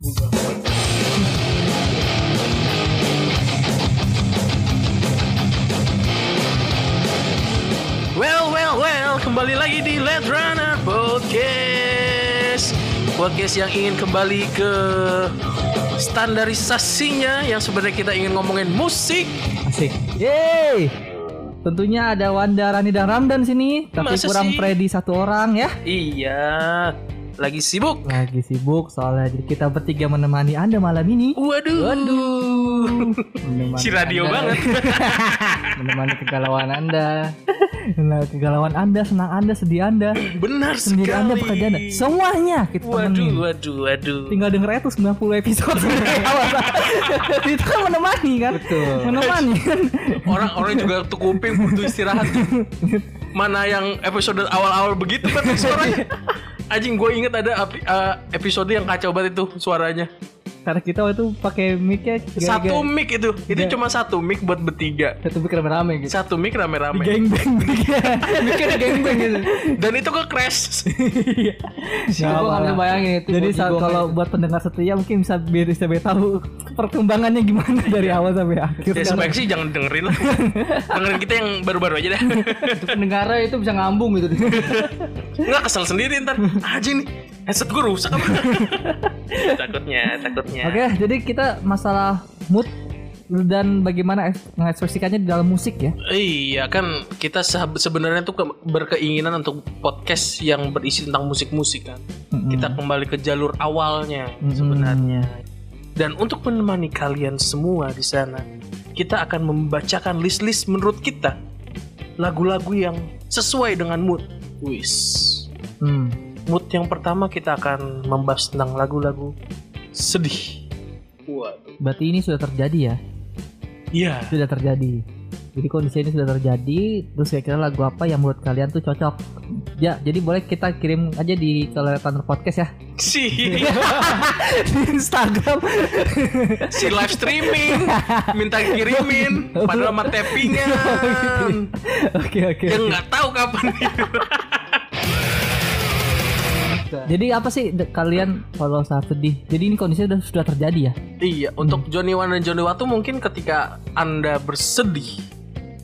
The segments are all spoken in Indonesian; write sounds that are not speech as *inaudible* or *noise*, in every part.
Well, well, well, kembali lagi di Let Runner Podcast. Podcast yang ingin kembali ke standarisasinya yang sebenarnya kita ingin ngomongin musik. Asik. Yeay. Tentunya ada Wanda, Rani dan Ramdan sini, tapi Masa kurang sih? Freddy satu orang ya. Iya, lagi sibuk. Lagi sibuk soalnya jadi kita bertiga menemani Anda malam ini. Waduh. Waduh. *laughs* Menemani Si radio Anda. banget. *laughs* menemani kegalauan Anda. Nah, kegalauan Anda, senang Anda, sedih Anda, Benar sendiri Anda, sekali. bekerja Anda. Semuanya kita Waduh, temenin. waduh, waduh. Tinggal denger tuh 90 episode. *laughs* Itu kan menemani kan? Betul. Menemani kan. Orang-orang juga tuh kuping butuh istirahat. Mana yang episode awal-awal begitu kan suaranya. Anjing gue inget ada eh, episode yang kacau banget itu suaranya. Karena kita waktu itu pakai mic-nya Satu mic itu. Itu Gak- cuma satu mic buat bertiga. satu mic rame-rame gitu. Satu mic rame-rame. Geng bang Mikirnya *laughs* geng bang gitu. Dan itu ke crash. *laughs* Iya. Gua nggak bisa bayangin itu Jadi kalau buat pendengar setia mungkin bisa biar bisa tahu perkembangannya gimana dari awal sampai akhir. ya sebaik sih jangan dengerin lah. *laughs* dengerin kita yang baru-baru aja dah. Itu pendengarnya itu bisa ngambung gitu. Nggak kesel sendiri ntar. Aja nih. Headset gue rusak *laughs* takutnya, takutnya. Oke, jadi kita masalah mood dan bagaimana eks- mengekspresikannya di dalam musik ya. Iya kan kita se- sebenarnya tuh ke- berkeinginan untuk podcast yang berisi tentang musik-musik kan. Kita kembali ke jalur awalnya Mm-mm. sebenarnya. Dan untuk menemani kalian semua di sana, kita akan membacakan list-list menurut kita lagu-lagu yang sesuai dengan mood. Wis. Hmm. Mood yang pertama kita akan membahas tentang lagu-lagu sedih. Waduh. Berarti ini sudah terjadi ya? Iya. Sudah terjadi. Jadi kondisi ini sudah terjadi. Terus kira-kira lagu apa yang menurut kalian tuh cocok? Ya, jadi boleh kita kirim aja di Teletanner Podcast ya Si *laughs* di Instagram. si live streaming minta kirimin padahal sama tappingan *laughs* Oke oke. yang nggak tahu kapan Jadi apa sih kalian kalau saat sedih? Jadi ini kondisinya sudah sudah terjadi ya? iya untuk Johnny Wan dan Johnny Watu mungkin ketika anda bersedih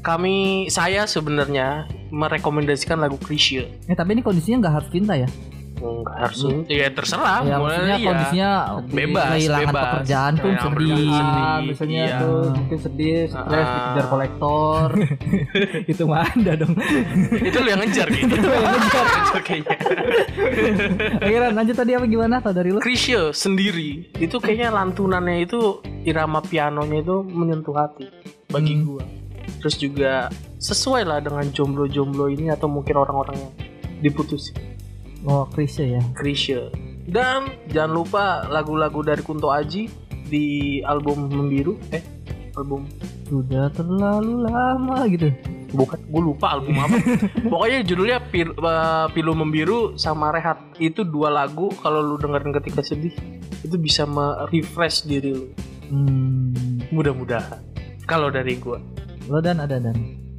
kami saya sebenarnya merekomendasikan lagu Krisya Eh tapi ini kondisinya nggak harus cinta ya? Nggak harus ya terserah ya maksudnya iya. kondisinya Bebas, kehilangan bebas. pekerjaan pun sedih. sedih. Ah, misalnya Iya. tuh mungkin sedih, stres, Ah. dikejar kolektor. *laughs* itu mah ada dong. itu lu yang ngejar *laughs* gitu Itu yang ngejar. *laughs* Kayaknya Akhirnya lanjut tadi apa gimana kalau dari lu? Krisya sendiri itu kayaknya lantunannya itu irama pianonya itu menyentuh hati bagi Hmm. gua. Terus juga sesuai lah dengan jomblo-jomblo ini atau mungkin orang-orang yang diputusin. Oh Krisya ya. Krisya. Dan jangan lupa lagu-lagu dari Kunto Aji di album Membiru. Eh, album Sudah terlalu lama gitu. bukan gue lupa album apa. *laughs* Pokoknya judulnya Pil, eh, Pilu Membiru sama Rehat. Itu dua lagu kalau lu dengerin ketika sedih itu bisa me-refresh diri lu. Hmm. Mudah-mudahan. Kalau dari gua. Lo dan ada dan.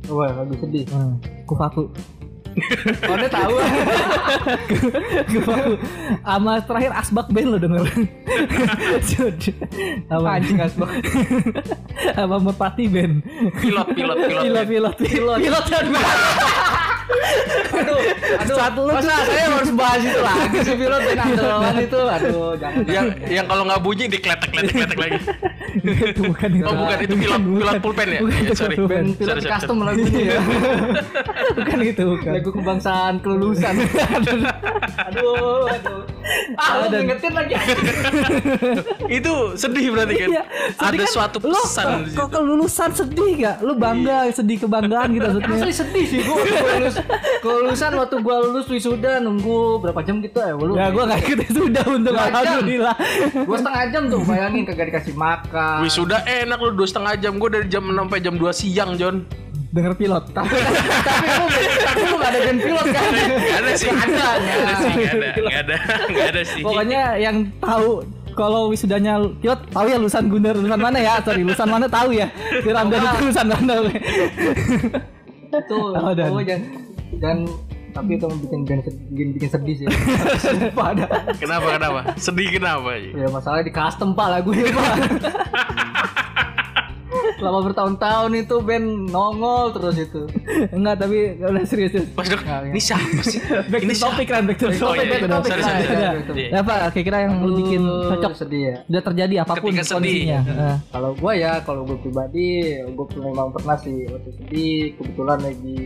Wah, lagu sedih. Hmm. Kufaku. Oh, dia tahu. Sama terakhir Asbak Band lo denger. Sama Anjing asbak. Sama Merpati Band. Pilot, pilot, pilot. Pilot, pilot, pilot, pilot dan Aduh, aduh. Satu lu Masa saya harus bahas itu lagi sih pilot dan andalan itu. Aduh, jangan. yang yang kalau nggak bunyi dikletek-kletek kletek lagi. itu bukan itu. Oh bukan itu pilot pilot pulpen ya? Bukan, Ya, sorry. bukan. Sorry, pilot sorry, custom lagunya ya. bukan itu, bukan. Lagu kebangsaan kelulusan. *laughs* aduh, aduh. Ah, lu Dan- ngingetin lagi. *laughs* Itu sedih berarti kan? Iya, Ada kan, suatu lo pesan di kok kelulusan sedih gak? Lu bangga, sedih kebanggaan gitu maksudnya. Asli sedih sih gua waktu gua lulus *laughs* kelulusan waktu gua lulus wisuda nunggu berapa jam gitu ya lu Ya gua gak ikut sudah untuk alhamdulillah. gua setengah jam tuh bayangin kagak dikasih makan Wisuda enak lu dua setengah jam gue dari jam 6 sampai jam 2 siang John Denger pilot. *laughs* tapi tapi lu tapi lu gak ada band pilot kan Gak ada sih Nggak ada, Gak ada sih Gak ada Gak ada Gak ada sih Pokoknya yang tahu kalau wisudanya pilot tahu ya lulusan Gundar lulusan mana ya? Sorry, lulusan mana tahu ya? Si Ramdan itu lulusan mana? tuh Oh, dan- jangan Tapi itu bikin bikin, bikin, bikin sedih sih. *laughs* Sumpah ada. Kenapa kenapa? Sedih kenapa? Ya masalahnya di custom pak lagunya pak. *laughs* Selama bertahun-tahun itu band nongol terus itu. Enggak, tapi udah serius serius. Mas Dok, Nah, ini siapa sih? Back Ini to topic kan, back to Oh, topic. iya, back to topic. Sorry, Nah, sorry, sorry. Iya. Ya, apa kira-kira yang lu bikin cocok sedih ya. udah terjadi apa pun Ketika sedih. kondisinya. Nah, Kalau gue ya, kalau gue pribadi, gue memang pernah sih waktu sedih. Kebetulan lagi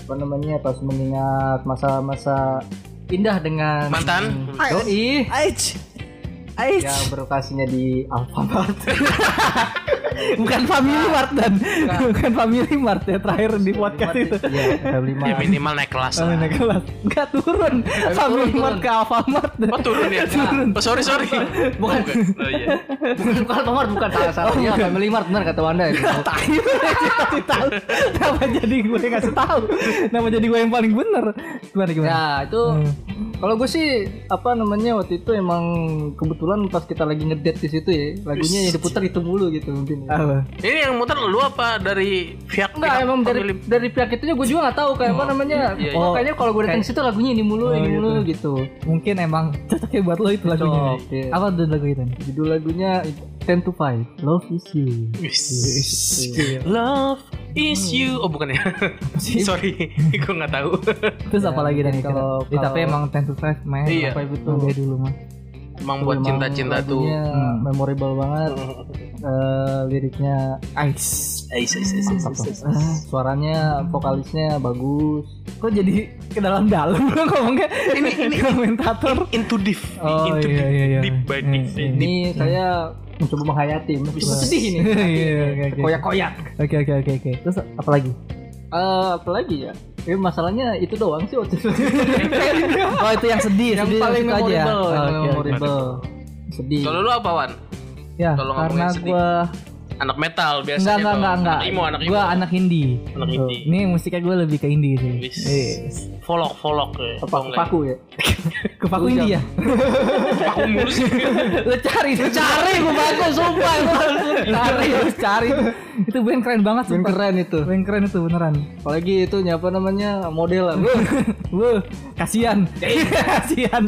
apa namanya pas mengingat masa-masa indah dengan Mantan? Doi Aich. Aich. yang berlokasinya di Alfamart. *laughs* Bukan Family Mart dan bukan Family Mart ya terakhir di podcast itu. *laughs* Iya, Family Ya Mart. minimal naik kelas Oh, lah. naik kelas. Enggak turun. Family turun, Mart turun. ke Alfamart. Oh turun ya? *laughs* Oh sorry sorry. Bukan. Oh iya. bukan bukan Alfamart, bukan salah salah. Iya, Family Mart benar kata Wanda ya. Tahu. Kasih tahu. Kenapa jadi gue yang ngasih tahu? Kenapa jadi gue yang paling bener? Gimana gimana? Ya itu Hmm. Kalau gue sih apa namanya waktu itu emang kebetulan pas kita lagi ngedate di situ ya lagunya yang diputar itu mulu gitu mungkin. Ya. Apa? Ini yang muter lu apa dari pihak Enggak pihak emang dari dari pihak itunya gue juga nggak tahu kayak apa namanya. Iya, iya. Oh kayaknya kalau gue datang situ lagunya ini mulu Oh, ini gitu. mulu gitu. Mungkin emang cocoknya buat lo itu lagunya. Cocok, iya. Apa tuh lagu itu? Judul lagunya Ten to Five Love is You. Wis. Love is you. Oh bukan ya? *laughs* Sorry, gue nggak tahu. Terus apa Ya, lagi dan kalau- kalau tapi emang ten to five main Iya. apa itu dari dulu mah. Emang buat cinta-cinta tuh. Hmm. memorable banget. *laughs* Eh, liriknya Ice. Ais, ais, ais. ah, suaranya vokalisnya bagus. Kok jadi ke dalam-dalam *laughs* ngomongnya? Ini ini komentator. Into deep, Oh, into iya, deep, iya, iya. deep by Iya, deep. iya. deep. Ini saya mencoba menghayati, meskipun sedih ini. *laughs* Iya, oke, oke. Koyak-koyak. Oke oke oke oke. Terus apa lagi? Eh, apa lagi ya? Eh, masalahnya itu doang sih waktu itu. *laughs* Oh itu yang sedih, yang sedih paling situ aja. memorable, Oh, yang oke. memorable. Sedih. Kalau lu apa Wan? Ya, Kalau ngomongin karena gue Anak metal biasanya enggak enggak tuh. enggak enggak. Anak imo, anak. Gue anak indie. Anak Tuh. indie. Ini musiknya gue lebih ke indie sih. Yes. Folok, folok ya. apa paku ya? Kepaku indie ya? Paku mulu sih. *laughs* Lo cari, lo cari Kepaku sumpah. Cari, harus cari. Itu band keren banget sumpah. keren itu. Band keren itu beneran. Apalagi itu apa namanya model lah. Wuh, kasihan. *laughs* kasihan.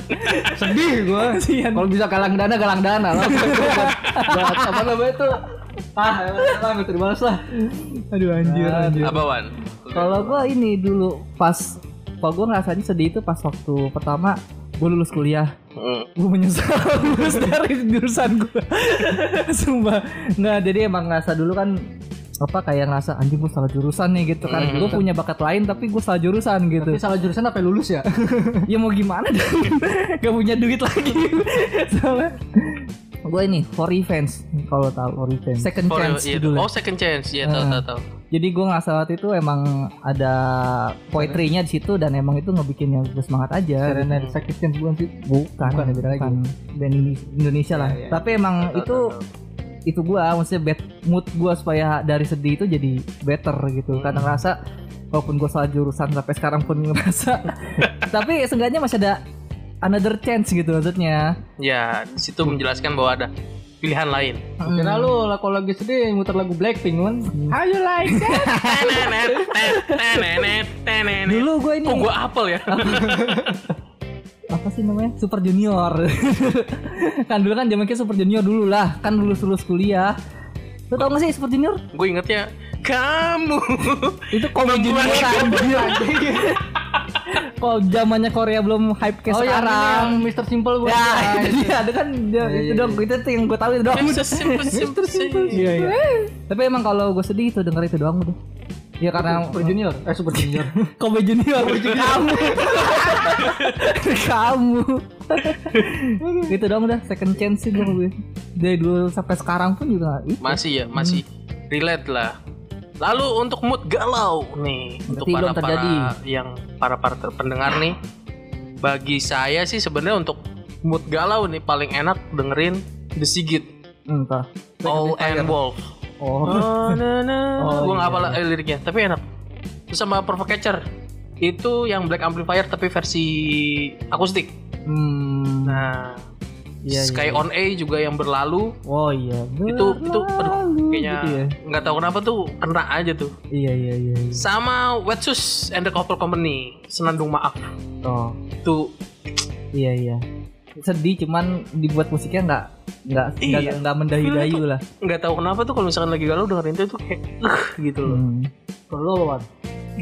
Sedih gua. Kasihan. Kalau bisa galang dana galang dana lah. *laughs* Buat apa namanya itu? Ah, emang itu dibalas lah. Aduh anjir, Nah, anjir. Apa Wan? Kalau gue ini dulu pas kalau gue ngerasanya sedih itu pas waktu pertama gue lulus kuliah Hmm. gue menyesal *laughs* lulus dari jurusan gue *laughs* sumpah nggak jadi emang ngerasa dulu kan apa kayak ngerasa anjing gue salah jurusan nih gitu kan Hmm. gue punya bakat lain tapi gue salah jurusan gitu Tapi salah jurusan apa lulus ya? *laughs* ya mau gimana dong gak punya duit lagi soalnya gue ini for revenge kalau tahu for revenge second For- chance iya, judulnya Oh second chance, iya tahu Ah. tahu tahu. jadi gue nggak salah itu emang ada poetry-nya di situ dan emang itu ngebikin yang semangat aja. Karena sakit kan bukan sih. Bukan, Bukan, beda lagi. bukan band ini Indonesia lah. Iya, iya. Tapi emang Tahu, itu tahu, tahu. itu gua maksudnya bad mood gua supaya dari sedih itu jadi better gitu. Hmm. Karena ngerasa walaupun gua salah jurusan sampai sekarang pun ngerasa *laughs* tapi seenggaknya masih ada another chance gitu maksudnya. Ya, di situ menjelaskan bahwa ada pilihan lain. Kira lu lah kalau lagi sedih muter lagu Blackpink kan. How you like that? *laughs* Dulu gue ini Kok gua apel ya? *laughs* apa sih namanya Super Junior *laughs* kan dulu kan zamannya Super Junior dulu lah kan lulus lulus kuliah lu tau gak sih Super Junior gue ingetnya kamu itu komedi junior anjir kalau zamannya Korea belum hype kayak Oh yang, sekarang? yang Mr. Simple bukan? ya itu dia. Ada kan dia, Iya, itu iya, dong. itu tuh yang gue tahu itu doang Yang sesimpel- simpel sih. iya iya. Tapi emang kalau gue sedih itu denger itu doang udah ya karena Super Junior. Eh Super Junior. *laughs* Kobe Junior? Kamu. Kamu. Itu dong udah second chance sih gue gue dari dulu sampai sekarang pun juga ih, Masih ya, masih. Relate lah. Lalu untuk mood galau nih untuk Berarti para belum terjadi. para yang para para pendengar nih. Bagi saya sih sebenarnya untuk mood galau nih paling enak dengerin The Sigit entah All and Wolf. oh Oh, na, na. *laughs* Oh, Gua nggak iya, eh, liriknya, tapi enak. Terus sama Catcher itu yang Black Amplifier tapi versi akustik. hmm. Nah, Iya, Sky iya. on A juga yang berlalu Oh iya. itu itu aduh Berlalu kayaknya gitu ya. nggak tahu kenapa tuh kena aja tuh Iya iya iya. iya. sama Wetsus and the Couple Company Senandung Maaf Oh tuh iya iya. Sedih cuman dibuat musiknya nggak nggak Iya. nggak mendayu-dayu lah. nggak tahu kenapa tuh kalau misalkan lagi galau dengerin itu tuh kayak uh, gitu loh Hmm. Kalau?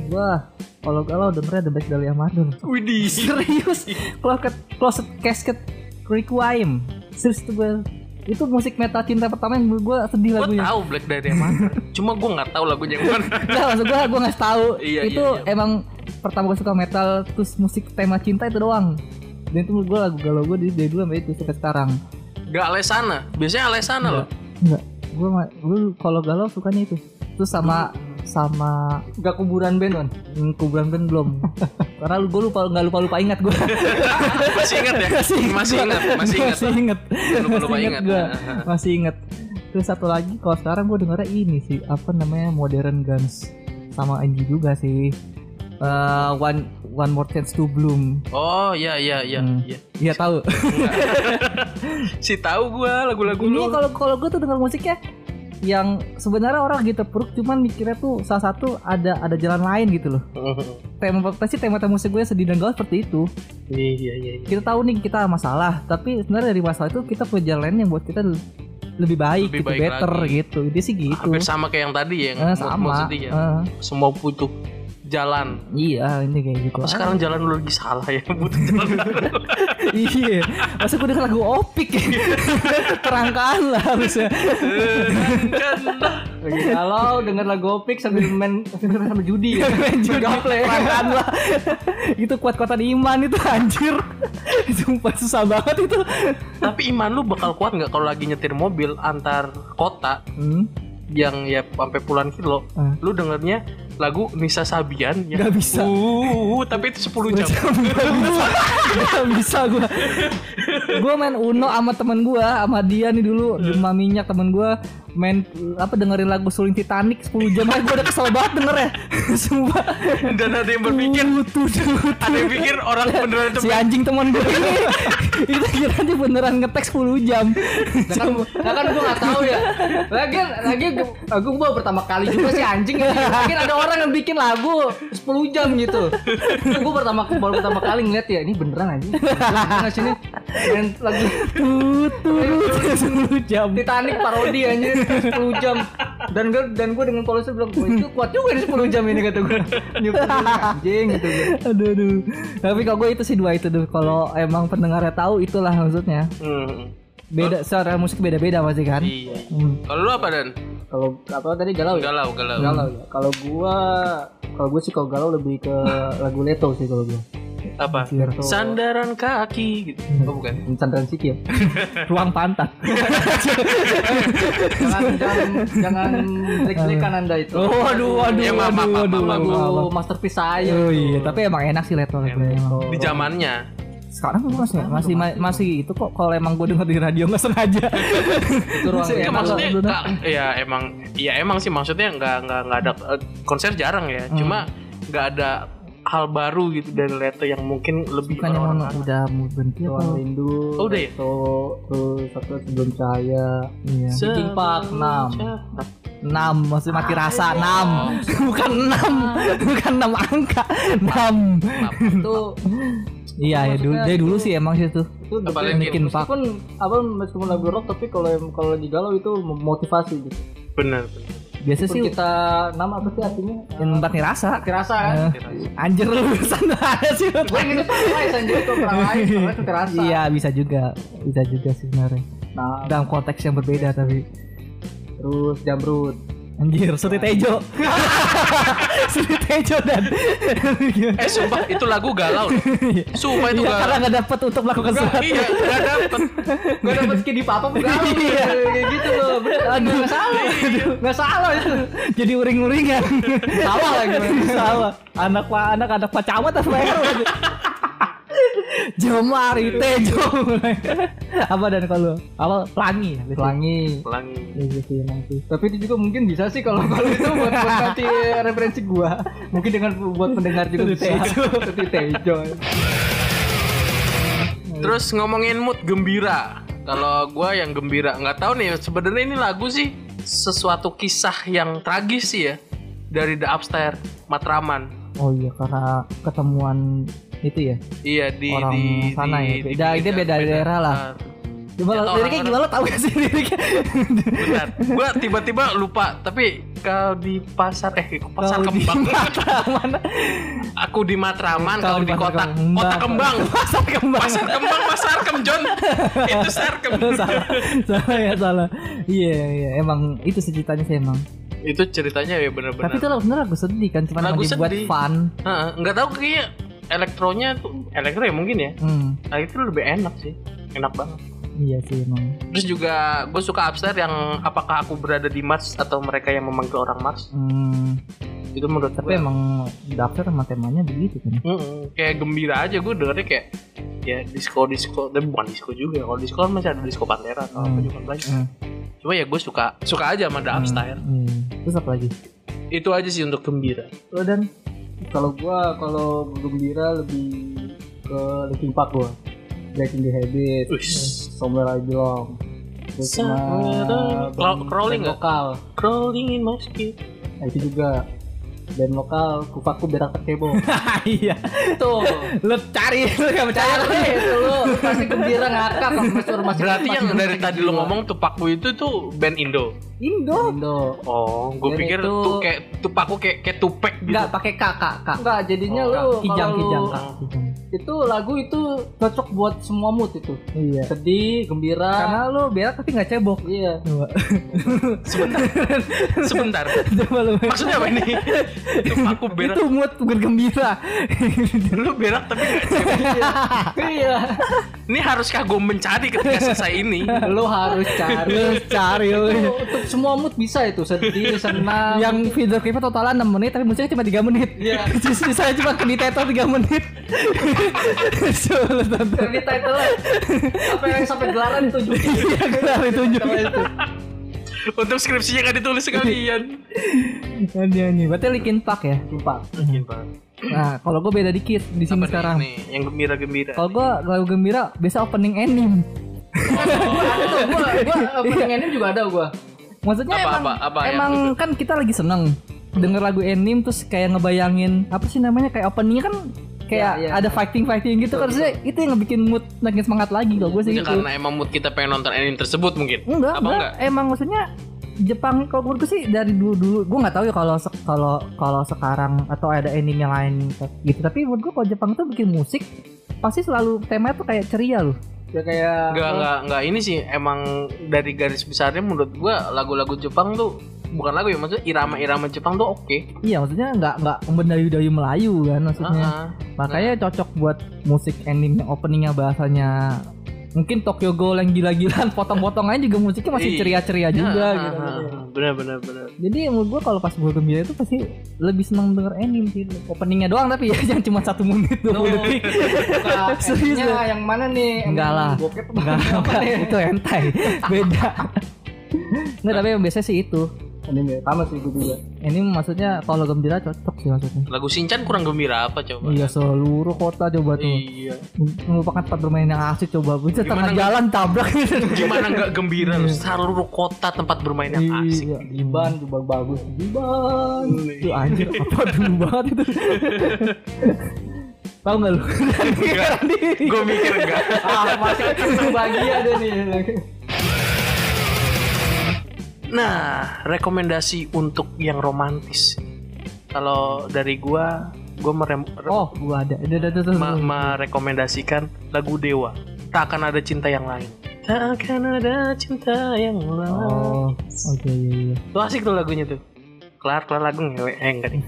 Wah, kalau kalau dengernya The Best dari Amador. Widih *laughs* Serius? *laughs* Closet Closet Casket Requiem. Gue itu musik metal cinta pertama yang gue sedih gue lagunya. tahu Black dari yang mana cuma gue nggak tahu lagunya yang mana *laughs* Enggak maksud gue gue nggak tahu. Iya, itu iya, iya. emang pertama gue suka metal terus musik tema cinta itu doang. Dan itu menurut gue lagu galau gue dari, dulu sampai itu sampai sekarang. nggak Alesana biasanya Alesana loh Enggak. Gue gue kalau galau sukanya itu. Terus sama sama Gak kuburan band, Wan? hmm, kuburan band belum. *laughs* Karena lu gue lupa nggak lupa lupa ingat gue. *laughs* masih ingat ya masih ingat masih ingat masih inget Lupa- lupa Masih ingat. gua. masih inget terus satu lagi kalau sekarang gue dengernya ini sih apa namanya Modern Guns sama Angie juga sih Eh, one one more chance to bloom oh iya iya iya Hmm. iya Iya tahu *laughs* si tahu gue lagu-lagu ini lu kalau kalau gue tuh denger musiknya yang sebenarnya orang gitu peruk cuman mikirnya tuh salah satu ada ada jalan lain gitu loh. *laughs* Tema pasti tema tema musik gue sedih dan galau seperti itu. Iya iya iya kita tahu nih kita masalah tapi sebenarnya dari masalah itu kita punya jalan lain yang buat kita lebih baik Lebih gitu baik better lagi. gitu. Dia sih gitu. Hampir sama kayak yang tadi ya yang Eh, sama. Eh, semua butuh jalan. Iya ini kayak gitu. Kok sekarang jalan lu lagi salah ya butuh jalan *laughs* iya masa gue denger lagu opik *laughs* terangkaan lah harusnya Lagi galau denger lagu Opik sambil main sambil judi ya. *laughs* main judi. Terangkaan lah. Itu kuat-kuatan iman itu anjir. Sumpah susah banget itu. Tapi iman lu bakal kuat nggak kalau lagi nyetir mobil antar kota hmm, yang ya sampai puluhan kilo? Ah. lu dengernya lagu Nisa Sabian ya Nggak bisa. uh, tapi itu 10 jam. Gak bisa *laughs* Gak bisa gue Gue main Uno sama temen gue Sama dia nih dulu Gema minyak temen gue Main apa dengerin lagu Suling Titanic 10 jam aja gue udah kesel banget denger ya *laughs* Sumpah dan ada yang berpikir Tuh, tuh, tuh. ada yang pikir orang *laughs* beneran Si anjing temen gue ini *laughs* Itu kira dia beneran ngetek 10 jam Nah kan, nah kan gue gak tahu ya. Lagi lagi aku baru pertama kali juga sih anjing ya. Mungkin ada orang yang bikin lagu 10 jam gitu. gue pertama baru pertama kali ngeliat ya ini beneran anjing. Beneran sini main lagu Tuh tuh 10 jam Titanic parodi anjing 10 jam. Dan gue dan gue dengan polisi bilang, "Wah, itu kuat juga nih 10 jam ini kata gue." Nyup anjing gitu gue. Aduh aduh Tapi kalau gue itu sih dua itu tuh Kalau emang pendengarnya tahu itulah maksudnya Hmm, Beda secara musik beda-beda pasti kan iya Hmm. kalau lu apa dan Kalau apa tadi galau ya? galau galau Galau ya. Kalau gua kalau gue sih kalau galau lebih ke lagu Leto sih kalau gue. Apa? Sandaran kaki gitu. Oh bukan. Chandran Siki ya. *laughs* Ruang pantat. *laughs* Jangan jangan jangan jelek-jelekan anda itu. Oh, waduh, waduh, Ya, maaf, waduh, waduh, lagu waduh. masterpiece saya. Oh iya, tapi emang enak sih Leto emang. di zamannya. Sekarang gue masih masih masih itu kok kalau emang gue denger di radio nggak sengaja. *laughs* Itu ruang Ya, maksudnya Kak, ya emang ya emang sih maksudnya nggak nggak nggak ada eh, konser jarang ya. Hmm. cuma nggak ada hal baru gitu dari Leto yang mungkin lebih Bukannya mau orang-orang udah mau berhenti atau? rindu. Oh, udah ya? Leto, terus satu sebelum cahaya. Iya. Linkin Park, enam. Enam, maksudnya mati rasa enam, *laughs* bukan enam, bukan enam angka, enam. Itu Iya ya dulu, dari dulu sih emang sih itu. itu Linkin Park. meskipun apa meskipun lagu rock tapi kalau kalau lagi galau itu memotivasi gitu. benar benar. Biasa sih kita nama apa sih artinya? yang mati rasa. Kerasa kan? Eh, anjir lu sana *laughs* ada sih. Gue gitu Paradise anjir Paradise kerasa. Iya bisa juga, bisa juga sih sebenarnya. Nah, Dalam konteks yang berbeda tapi. terus Jamrut. Anjir, Suti Tejo. *laughs* Suti Tejo dan eh sumpah itu lagu galau loh. sumpah itu Iya, karena galau nggak dapet untuk melakukan sesuatu. iya nggak dapet Gue dapet skin di papa galau Iya. kayak gitu loh. Bener, Aduh. salah. Nggak salah itu. Jadi uring-uringan. Salah lagi. Salah. Anak pak anak anak pak camat apa ya? *laughs* Jomari Tejo. apa dan kalau apa pelangi ya? Pelangi. pelangi Iya sih emang sih. Tapi itu juga mungkin bisa sih kalau kalau itu buat buat *laughs* nanti referensi gua. Mungkin dengan buat pendengar juga bisa. Tejo. Suti Tejo. terus ngomongin mood gembira Kalau gua yang gembira, nggak tahu nih. Sebenarnya ini lagu sih sesuatu kisah yang tragis sih ya dari The Upstairs Matraman. Oh iya karena ketemuan itu ya. Iya di Orang di sana di- ya? di- Beda- dia beda daerah lah. Ah, Coba Ya, liriknya gimana lo tahu gak sih liriknya? Bentar, gua tiba-tiba lupa. Tapi kalau di pasar eh pasar di kembang. *laughs* Matraman. Aku di Matraman, Kalau di di kota Pasar Kembang. kota kembang. *laughs* Pasar kembang. Pasar kembang, pasar kem John. Itu sarkem. salah, salah ya salah. Iya iya emang itu sih ceritanya sih emang. Itu ceritanya ya benar-benar. Tapi itu lagu sebenarnya lagu sedih kan, cuma Lagu dibuat sedih. fun. Heeh, nggak tahu kayaknya elektronya tuh elektro ya mungkin ya. Hmm, Nah itu lebih enak sih, enak banget. iya sih emang. Terus juga gue suka upstairs yang apakah aku berada di Mars atau mereka yang memanggil orang Mars. Hmm, Itu menurut tapi gue. emang daftar sama temanya begitu kan. Mm-mm, kayak gembira aja gue dengernya kayak ya disco disco dan bukan disco juga kalau disco kan masih ada disco pantera atau apa Hmm. juga banyak Hmm. cuma ya gue suka suka aja sama The Upstairs Hmm. Terus apa lagi? itu aja sih untuk gembira Lo dan Kalau gua kalau gembira lebih ke Linkin Park gua. Breaking the Habit. Somewhere I Belong. Terus sama crawling nggak? crawling in my skin Nah, itu juga band lokal Kufaku Berak Kebo. *laughs* iya. Tuh. Lo cari, lo gak percaya. Cari itu lu pasti gembira ngakak masih masih berarti masih yang dari tadi lo jiwa. ngomong Tupaku itu tuh band Indo Indo. Indo. oh gue pikir itu- tuh kayak Tupaku kayak kayak Tupek gitu Enggak pakai kakak, kak. Enggak, jadinya Oh, lu Kijang, kalau lu- kijang, kak. Kijang. Itu lagu itu cocok buat semua mood itu. Iya. Sedih, gembira. Karena lo berak tapi nggak cebok. iya. Coba. sebentar sebentar Coba lo. maksudnya apa ini Tupaku berak Itu mood bergembira. lu berak tapi nggak cewek. iya. ini haruskah gue mencari ketika selesai ini lu harus cari. Lo cari lo. Itu untuk semua mood bisa itu, sedih, *laughs* senang. Yang video klipnya totalnya 6 menit tapi musiknya cuma 3 menit. Iya. *laughs* Sisanya cuma ke detail 3 menit. Coba tonton. di title apa yang sampai gelaran itu juga. Iya, kelar ditunjuk. untuk skripsinya nggak ditulis sekalian Ini ini. Berarti Linkin Park ya. Sumpah. Nah, kalau gue beda dikit di sini sekarang. nih, yang gembira gembira Kalau gue lagu gembira biasa opening anime. Ada gua, gua *laughs* opening anime juga ada gua. Maksudnya Apa, emang, apa, apa emang lu- kan kita lagi seneng denger lagu anime terus kayak ngebayangin apa sih namanya kayak openingnya kan kayak Ya, ya. ada fighting fighting gitu kan Maksudnya itu yang ngebikin mood makin semangat lagi kalau gue sih gitu. karena emang mood kita pengen nonton anime tersebut mungkin Enggak, apa enggak. enggak Emang maksudnya Jepang kalau menurut gue sih dari dulu dulu gue nggak tahu ya kalau kalau kalau sekarang atau ada anime yang lain gitu tapi menurut gue kalau Jepang tuh bikin musik pasti selalu temanya tuh kayak ceria loh Ya kayak Enggak, enggak, enggak ini sih emang dari garis besarnya menurut gua lagu-lagu Jepang tuh bukan lagu ya maksudnya irama-irama Jepang tuh oke. iya maksudnya nggak nggak mendayu-dayu Melayu kan maksudnya Heeh. makanya cocok buat musik anime yang openingnya bahasanya mungkin Tokyo Ghoul yang gila-gilaan *laughs* potong-potongannya juga musiknya masih Iya. ceria-ceria juga Heeh, gitu heeh. Benar benar benar. jadi menurut gua kalau pas gue gembira itu pasti lebih senang denger anime sih openingnya doang tapi ya *laughs* jangan cuma satu menit 20 No. detik *laughs* Serius endingnya lu? yang mana nih? Enggak Ending lah. Enggak, itu hentai beda Enggak tapi yang biasanya sih itu Anime sama sih gue juga. ini maksudnya kalau gembira cocok sih maksudnya Lagu Shinchan kurang gembira apa coba? iya seluruh kota coba tuh Iya. merupakan tempat bermain yang asik coba bisa Gimana tengah jalan tabrak Gimana nggak *laughs* gembira lu? Seluruh kota tempat bermain yang asik. Iya. Jiban juga bagus. Jiban. Itu anjir apa dulu banget itu. *laughs* Tahu nggak lu? Gue mikir enggak. ah, masih bahagia deh nih. Nah, rekomendasi untuk yang romantis. Kalau dari gua, gua merem Oh, gua ada. Ada ada ada. merekomendasikan lagu Dewa. Tak akan ada cinta yang lain. Tak akan ada cinta yang lain. Oh, oke iya iya. Tuh asik tuh lagunya tuh. Kelar kelar lagu ngewe eh enggak nih.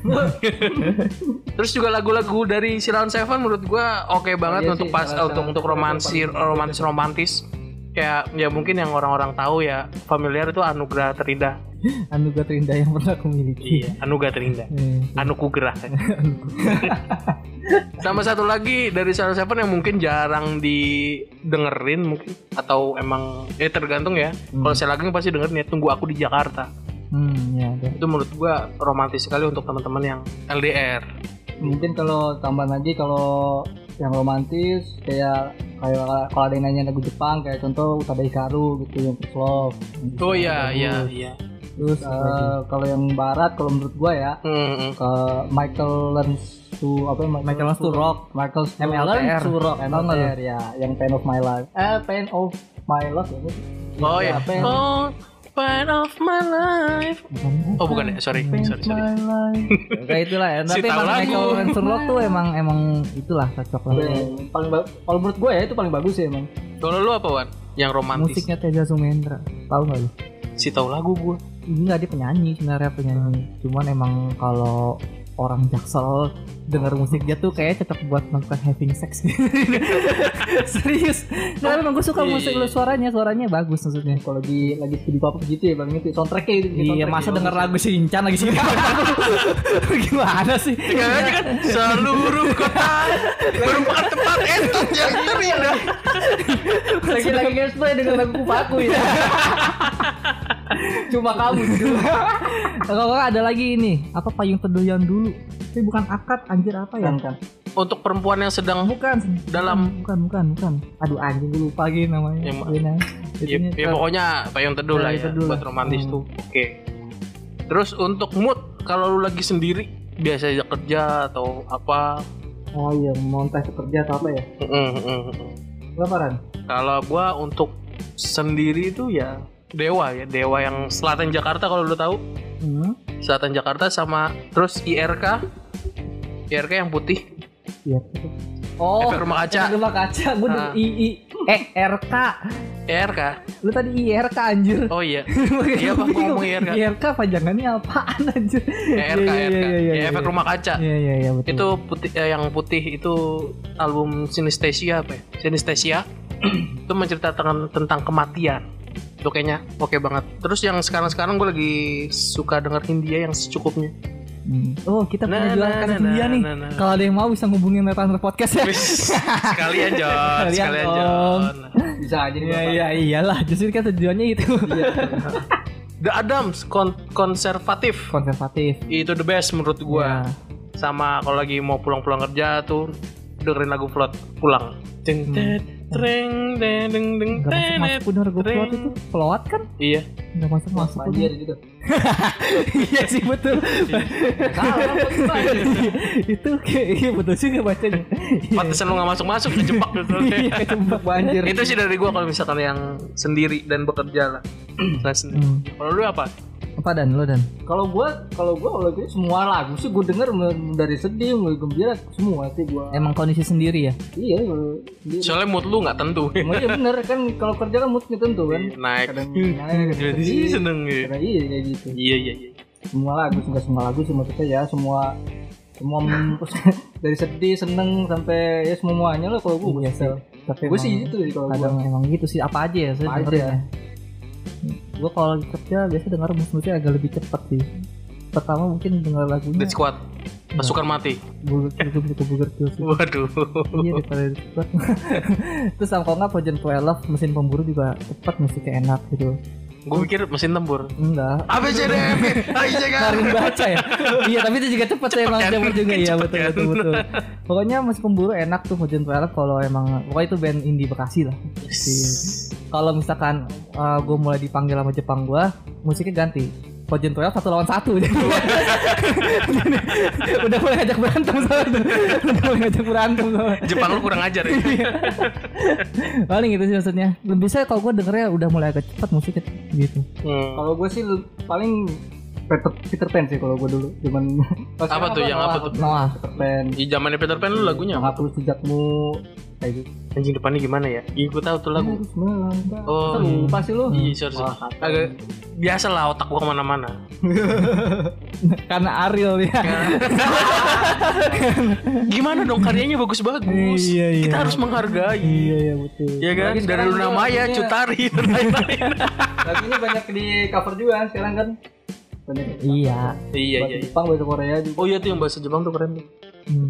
*laughs* Terus juga lagu-lagu dari Silon Seven menurut gua oke banget Iya untuk sih, pas untuk untuk romansi romantis romantis. Kayak ya mungkin yang orang-orang tahu ya familiar itu anugerah terindah. *laughs* Anugerah terindah yang pernah aku miliki. Iya, anugerah terindah. Eh, Anuku gerah. Sama satu lagi dari Silon Seven yang mungkin jarang didengerin mungkin atau emang ya tergantung ya. Kalau saya lagi pasti dengerin ya tunggu aku di Jakarta. Hmm, ya ada. Itu menurut gua romantis sekali untuk teman-teman yang LDR. Mungkin kalau tambahan lagi kalau yang romantis kayak kayak kalau ada yang nanya lagu Jepang kayak contoh Utada Hikaru gitu yang First Love. Oh iya iya iya. Terus eh, kalau yang barat kalau menurut gua ya Hmm, hmm. ke Michael learns to apa ya, Michael Learns to Rock. Michael to MLTR. learn to rock lu? MLTR ya yang Pain of My Life eh Pain of My Love ya Oh Ya, iya. Pain, Oh, part of my life. Oh bukan ya, sorry, sorry, sorry. My Life *laughs* Kayak itulah ya. Si Tapi tahu emang. Michael Rock tuh emang emang itulah cocok lah. Yang paling kalau menurut gue ya itu paling bagus ya emang Kalau lu apa Wan? Yang romantis. Musiknya Teza Sumendra. Tahu nggak lu? Si tahu lagu gua. Enggak dia penyanyi sebenarnya penyanyi. Cuman emang kalau orang jaksel denger musik dia tuh kayak cocok buat melakukan having sex. *laughs* Serius. Nah emang gue suka Iya, musik iya. lu suaranya suaranya bagus maksudnya. Kalau lagi lagi studi papa gitu ya bang itu soundtracknya itu iya masa ya, denger lagu si Incan lagi sih? *laughs* Gimana sih? Tinggal aja kan seluruh kota merupakan tempat entot yang terindah. lagi lagi nge-spray dengan lagu kupaku ya *laughs* cuma kamu dulu kalau ada lagi ini apa payung teduh yang dulu tapi bukan akad anjir apa ya kan kan Untuk perempuan yang sedang bukan Dalam- bukan bukan bukan aduh anjing gue lupa lagi namanya nah. ya, Itunya, ya pokoknya payung teduh lah ya teduh buat lah. romantis Hmm. tuh. Oke. Terus untuk mood kalau lu lagi sendiri biasa aja kerja atau apa? oh iya mau entah itu kerja atau apa ya Mm, mm? Kalau gua untuk sendiri itu ya Dewa ya, Dewa yang selatan Jakarta kalau lu tahu. Hmm, Selatan Jakarta sama terus IRK. IRK yang putih, iya. oh efek rumah kaca. Efek rumah kaca gue Ah. I I E R K IRK. lu tadi I R K anjir Oh iya. *laughs* Iya, Pak, ngomong IRK. IRK panjangannya apaan anjir IRK, Iya, iya, IRK. iya, iya, Ya, efek iya. rumah kaca. Iya iya iya betul. Itu putih eh, yang putih itu album Synesthesia apa ya? Synesthesia. *clears throat* itu menceritakan tentang kematian. Itu kayaknya oke banget. Terus yang sekarang-sekarang gue lagi suka denger Hindia yang secukupnya. Hmm. Oh kita Nah, punya jualan nah, kaset nah, India nih. nah, nah. Kalau ada yang mau bisa ngubungin Network Podcast ya. Sekalian John, Sekalian sekalian. John. bisa aja nih Iya iya iyalah justru kan tujuannya itu. *laughs* The Adams kon- konservatif. Konservatif. Itu the best menurut gua. Iya. Sama kalau lagi mau pulang-pulang kerja tuh dengerin lagu float pulang. Deng Hmm. treng deng deng deng Gak masuk bener gue treng. pelot itu pelawat kan? Iya. Gak masuk masuk. banjir gitu *laughs* Iya sih betul. banjir? itu kayak iya betul sih nggak bacanya. Iya. Pantesan lu gak masuk-masuk kejebak gitu. *laughs* Iya kecebak banjir. Itu sih dari gua kalau misalkan yang sendiri dan bekerja lah. Sendiri. Hmm. Kalau lu apa? Apa dan lo dan? kalau gua kalau gua kalau gitu semua lagu sih gua denger dari sedih mulai gembira semua sih gua Emang kondisi sendiri ya? iya gua sendiri. Soalnya mood lu nggak tentu. Emang iya bener kan kalau kerja kan moodnya tentu kan Naik. kadang naik *laughs* kadang Jadi sedih seneng gitu. kadang iya kayak gitu Iya iya iya. semua lagu enggak semua lagu sih maksudnya ya semua semua *laughs* dari sedih seneng sampai ya semuanya lah kalau gua Iya sih. gua Tapi gue sih emang itu sih kalau gua kadang emang gitu sih apa aja ya saya Apa aja. ya. Gue kalau lagi kerja biasa denger musik-musiknya agak lebih cepet sih. Pertama mungkin denger lagunya Dead Squad. Pasukan mati. Burger Kill gue suka Burger Kill sih. Waduh. iya daripada Dead Squad. *laughs* Terus sama kalau nggak Project 12 mesin pemburu juga cepet musiknya enak gitu. Gue pikir mesin tempur. Enggak. ABCDF. *laughs* Ayo jangan. Karin baca ya iya tapi itu juga cepet, sih emang kan? cepet juga *laughs* iya Cepet betul kan? betul betul pokoknya mesin pemburu enak tuh Hujan Twilight kalau emang pokoknya itu band indie Bekasi lah kalau misalkan gue mulai dipanggil sama Jepang gue musiknya ganti. Hujan Twilight satu lawan satu. *laughs* *laughs* Udah mulai ngajak berantem soalnya tuh. udah mulai ngajak berantem soalnya Jepang lu kurang ajar ya. paling gitu sih maksudnya. Lebih saya kalau gue dengernya udah mulai agak cepet musiknya gitu. Hmm. kalau gue sih paling Peter, Peter Pan sih kalau gue dulu. Cuman Apa tuh, yang apa tuh? Noah. Peter Pan. Di zamannya Peter Pan lu lagunya apa? kayak gitu Anjing depannya gimana ya? Iya gue tahu tuh lagu. Melangkah. Oh, Terus lupa sih lu Iya, sorry. Wah. Agak biasa lah otak gua ke mana-mana. *laughs* karena Ariel ya *laughs* Gimana dong karyanya bagus-bagus. Iya, iya. Kita harus menghargai. iya iya betul Ya kan? Apalagi Dari Luna juga Maya, lagunya- Cutari, dan *laughs* lain-lain. lagunya banyak di cover juga sekarang kan banyak iya Iya, bahasa iya, iya. Jepang bahasa Korea juga Oh iya tuh yang bahasa Jepang tuh keren tuh. Hmm.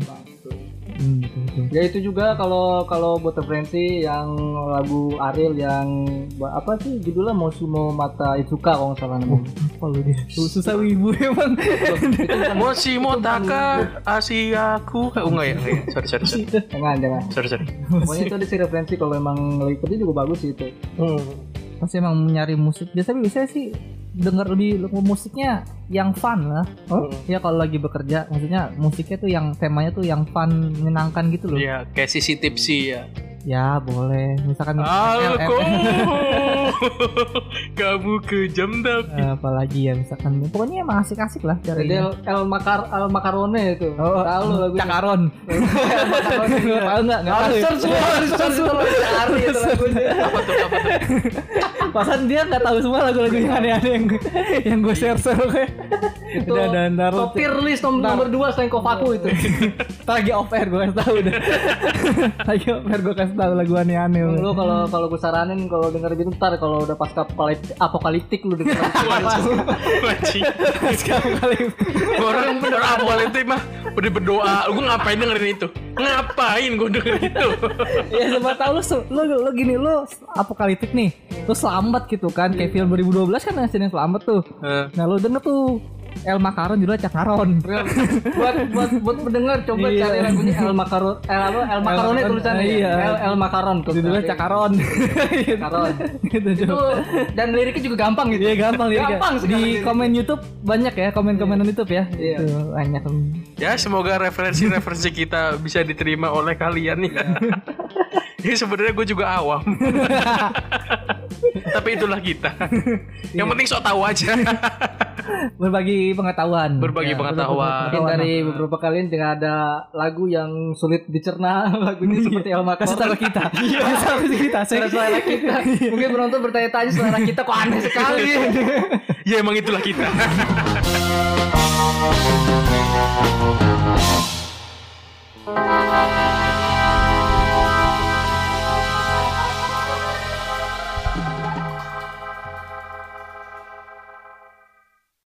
Hmm, betul, betul. Ya itu juga kalau kalau buat referensi yang lagu Ariel yang apa sih judulnya Mosumo Mata Izuka kalau nggak salah namanya. Apa lu dia? Su- Susah wibu *laughs* emang. Moshi Motaka Asiaku Oh enggak ya, enggak ya. Sorry, sorry, sorry. *laughs* Jangan jangan. Sorry, sorry. Pokoknya itu ada sih referensi kalau emang lagi kerja juga bagus sih itu. Hmm. Pasti emang nyari musik. Biasanya biasanya sih denger lebih musiknya yang fun lah. Hmm. Ya kalau lagi bekerja, maksudnya musiknya tuh yang temanya tuh yang fun, menyenangkan gitu loh. Iya, kayak sisi tipsy ya. Ya boleh. Misalkan Alko, eh, *laughs* kamu kejam tapi eh, apalagi ya misalkan pokoknya emang asik-asik lah Jadi cari. El, El Makar El Macarone itu. Oh, tahu lagu Cakaron. *laughs* Tahu enggak? Enggak tahu. ya? Search search cari itu lagunya. apa tuh apa tuh? Pasan dia nggak tahu semua lagu-lagu yang aneh-aneh yang yang gue share share oke. Itu Udah dan top tier list nomor, nomor 2 selain Kofaku itu. *laughs* Lagi off air gue kasih tahu deh. lagi off air gue kasih tahu lagu aneh-aneh. Lu kalau kalau gue saranin kalau denger gitu ntar kalau udah pasca apokalip- apokaliptik lu denger *laughs* wajib. kali Orang bener itu mah udah berdoa. Gue ngapain dengerin itu? Ngapain gue dengerin itu? *laughs* ya siapa tahu lu, lu lu gini lu apokaliptik nih. Lu selamat gitu kan kayak film 2012 kan yang selamat tuh. Eh, Nah lu denger tuh El Macaron judulnya Cakaron. buat buat buat pendengar coba Iya. cari lagunya El Macaron El apa El Macaron, tulisannya iya. El El Macaron tuh. Judulnya Cakaron. *laughs* Macaron. gitu Itu dan liriknya juga gampang gitu. Iya gampang liriknya. Gampang Di liriknya. komen YouTube banyak ya, komen-komenan YouTube ya. Iya. Itu banyak. ya semoga referensi-referensi kita bisa diterima oleh kalian ya. *laughs* ya sebenarnya gue juga awam. *laughs* Tapi itulah kita. Yang penting sok tahu aja. *laughs* berbagi pengetahuan. Berbagi ya, pengetahuan. Mungkin dari nah. beberapa kalian tidak ada lagu yang sulit dicerna, *laughs* lagu ini iya. seperti Elma Kasih selera kita. *laughs* Iya. Selera kita. Selera kita. Iya. Mungkin penonton bertanya-tanya selera kita kok aneh sekali. ya emang itulah kita.